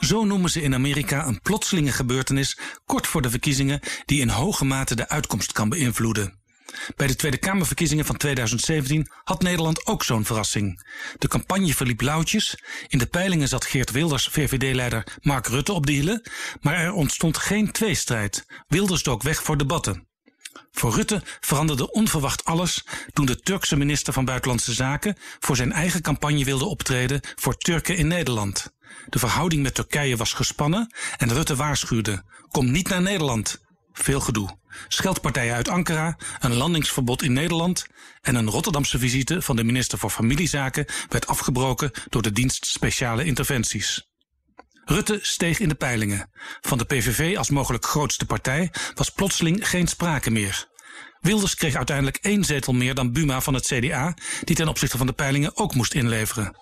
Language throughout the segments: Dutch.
Zo noemen ze in Amerika een plotselinge gebeurtenis kort voor de verkiezingen die in hoge mate de uitkomst kan beïnvloeden. Bij de Tweede Kamerverkiezingen van 2017 had Nederland ook zo'n verrassing. De campagne verliep lauwtjes. In de peilingen zat Geert Wilders, VVD-leider Mark Rutte op de hielen. Maar er ontstond geen tweestrijd. Wilders dook weg voor debatten. Voor Rutte veranderde onverwacht alles toen de Turkse minister van Buitenlandse Zaken voor zijn eigen campagne wilde optreden voor Turken in Nederland. De verhouding met Turkije was gespannen en Rutte waarschuwde: kom niet naar Nederland. Veel gedoe. Scheldpartijen uit Ankara, een landingsverbod in Nederland en een Rotterdamse visite van de minister voor Familiezaken werd afgebroken door de dienst speciale interventies. Rutte steeg in de peilingen. Van de PVV als mogelijk grootste partij was plotseling geen sprake meer. Wilders kreeg uiteindelijk één zetel meer dan Buma van het CDA, die ten opzichte van de peilingen ook moest inleveren.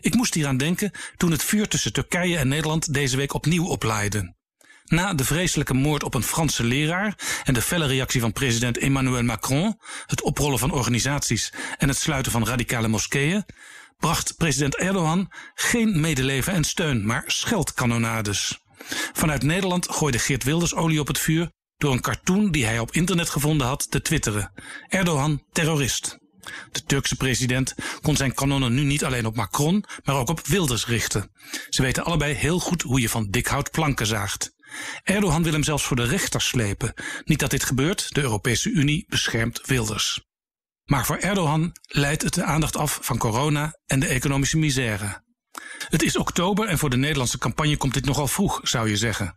Ik moest hieraan denken toen het vuur tussen Turkije en Nederland deze week opnieuw oplaaide. Na de vreselijke moord op een Franse leraar en de felle reactie van president Emmanuel Macron, het oprollen van organisaties en het sluiten van radicale moskeeën, bracht president Erdogan geen medeleven en steun, maar scheldkanonades. Vanuit Nederland gooide Geert Wilders olie op het vuur door een cartoon die hij op internet gevonden had te twitteren. Erdogan terrorist. De Turkse president kon zijn kanonnen nu niet alleen op Macron, maar ook op Wilders richten. Ze weten allebei heel goed hoe je van dik hout planken zaagt. Erdogan wil hem zelfs voor de rechter slepen. Niet dat dit gebeurt, de Europese Unie beschermt Wilders. Maar voor Erdogan leidt het de aandacht af van corona en de economische misère. Het is oktober en voor de Nederlandse campagne komt dit nogal vroeg, zou je zeggen.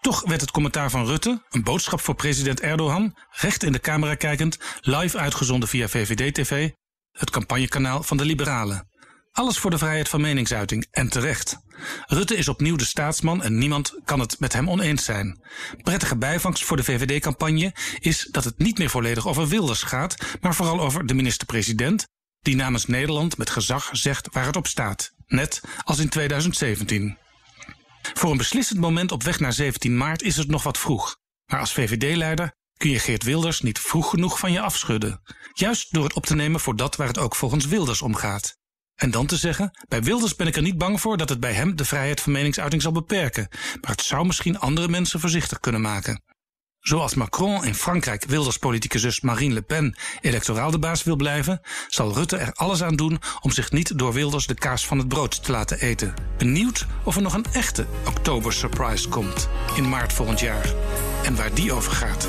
Toch werd het commentaar van Rutte, een boodschap voor president Erdogan, recht in de camera kijkend, live uitgezonden via VVD-TV, het campagnekanaal van de Liberalen. Alles voor de vrijheid van meningsuiting en terecht. Rutte is opnieuw de staatsman en niemand kan het met hem oneens zijn. Prettige bijvangst voor de VVD-campagne is dat het niet meer volledig over Wilders gaat, maar vooral over de minister-president, die namens Nederland met gezag zegt waar het op staat. Net als in 2017. Voor een beslissend moment op weg naar 17 maart is het nog wat vroeg. Maar als VVD-leider kun je Geert Wilders niet vroeg genoeg van je afschudden. Juist door het op te nemen voor dat waar het ook volgens Wilders om gaat. En dan te zeggen, bij Wilders ben ik er niet bang voor dat het bij hem de vrijheid van meningsuiting zal beperken, maar het zou misschien andere mensen voorzichtig kunnen maken. Zoals Macron in Frankrijk Wilders zus Marine Le Pen electoraal de baas wil blijven, zal Rutte er alles aan doen om zich niet door Wilders de kaas van het brood te laten eten. Benieuwd of er nog een echte oktober surprise komt in maart volgend jaar en waar die over gaat.